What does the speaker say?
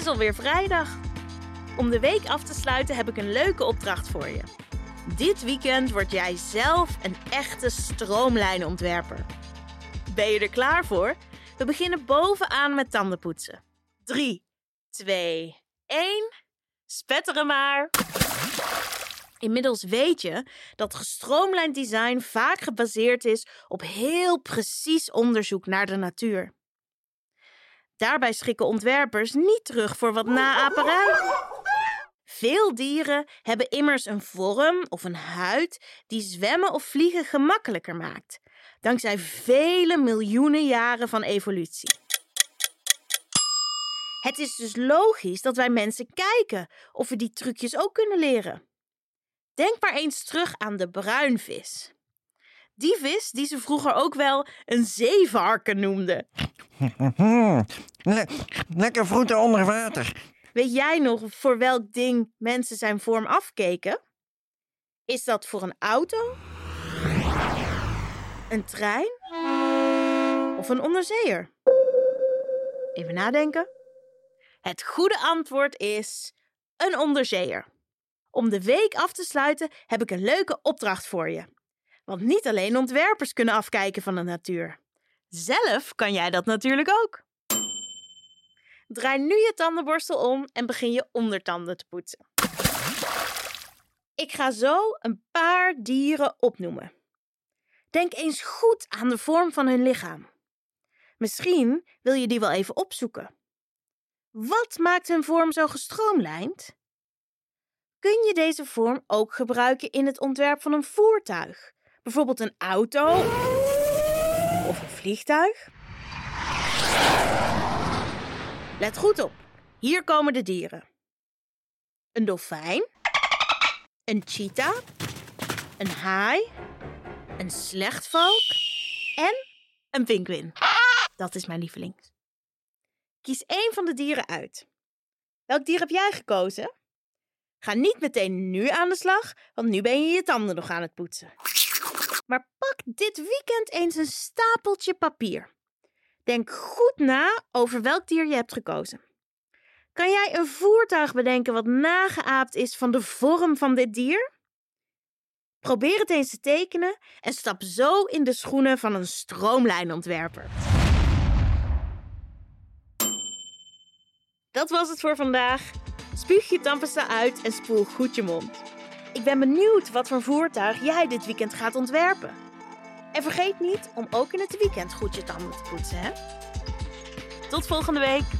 is alweer vrijdag. Om de week af te sluiten heb ik een leuke opdracht voor je. Dit weekend word jij zelf een echte stroomlijnontwerper. Ben je er klaar voor? We beginnen bovenaan met tandenpoetsen. 3, 2, 1. Spetteren maar! Inmiddels weet je dat gestroomlijnd design vaak gebaseerd is op heel precies onderzoek naar de natuur. Daarbij schikken ontwerpers niet terug voor wat naaperij. Veel dieren hebben immers een vorm of een huid die zwemmen of vliegen gemakkelijker maakt, dankzij vele miljoenen jaren van evolutie. Het is dus logisch dat wij mensen kijken of we die trucjes ook kunnen leren. Denk maar eens terug aan de bruinvis. Die vis die ze vroeger ook wel een zeevarken noemden. Le- lekker vroeten onder water. Weet jij nog voor welk ding mensen zijn vorm afkeken? Is dat voor een auto? Een trein? Of een onderzeeër? Even nadenken. Het goede antwoord is een onderzeeër. Om de week af te sluiten heb ik een leuke opdracht voor je. Want niet alleen ontwerpers kunnen afkijken van de natuur. Zelf kan jij dat natuurlijk ook. Draai nu je tandenborstel om en begin je ondertanden te poetsen. Ik ga zo een paar dieren opnoemen. Denk eens goed aan de vorm van hun lichaam. Misschien wil je die wel even opzoeken. Wat maakt hun vorm zo gestroomlijnd? Kun je deze vorm ook gebruiken in het ontwerp van een voertuig? Bijvoorbeeld een auto vliegtuig? Let goed op. Hier komen de dieren. Een dolfijn, een cheetah, een haai, een slechtvalk en een pinguïn. Dat is mijn lievelings. Kies één van de dieren uit. Welk dier heb jij gekozen? Ga niet meteen nu aan de slag, want nu ben je je tanden nog aan het poetsen. Maar pak dit weekend eens een stapeltje papier. Denk goed na over welk dier je hebt gekozen. Kan jij een voertuig bedenken wat nageaapt is van de vorm van dit dier? Probeer het eens te tekenen en stap zo in de schoenen van een stroomlijnontwerper. Dat was het voor vandaag. Spuug je tandpasta uit en spoel goed je mond. Ik ben benieuwd wat voor voertuig jij dit weekend gaat ontwerpen. En vergeet niet om ook in het weekend goed je tanden te poetsen, hè? Tot volgende week!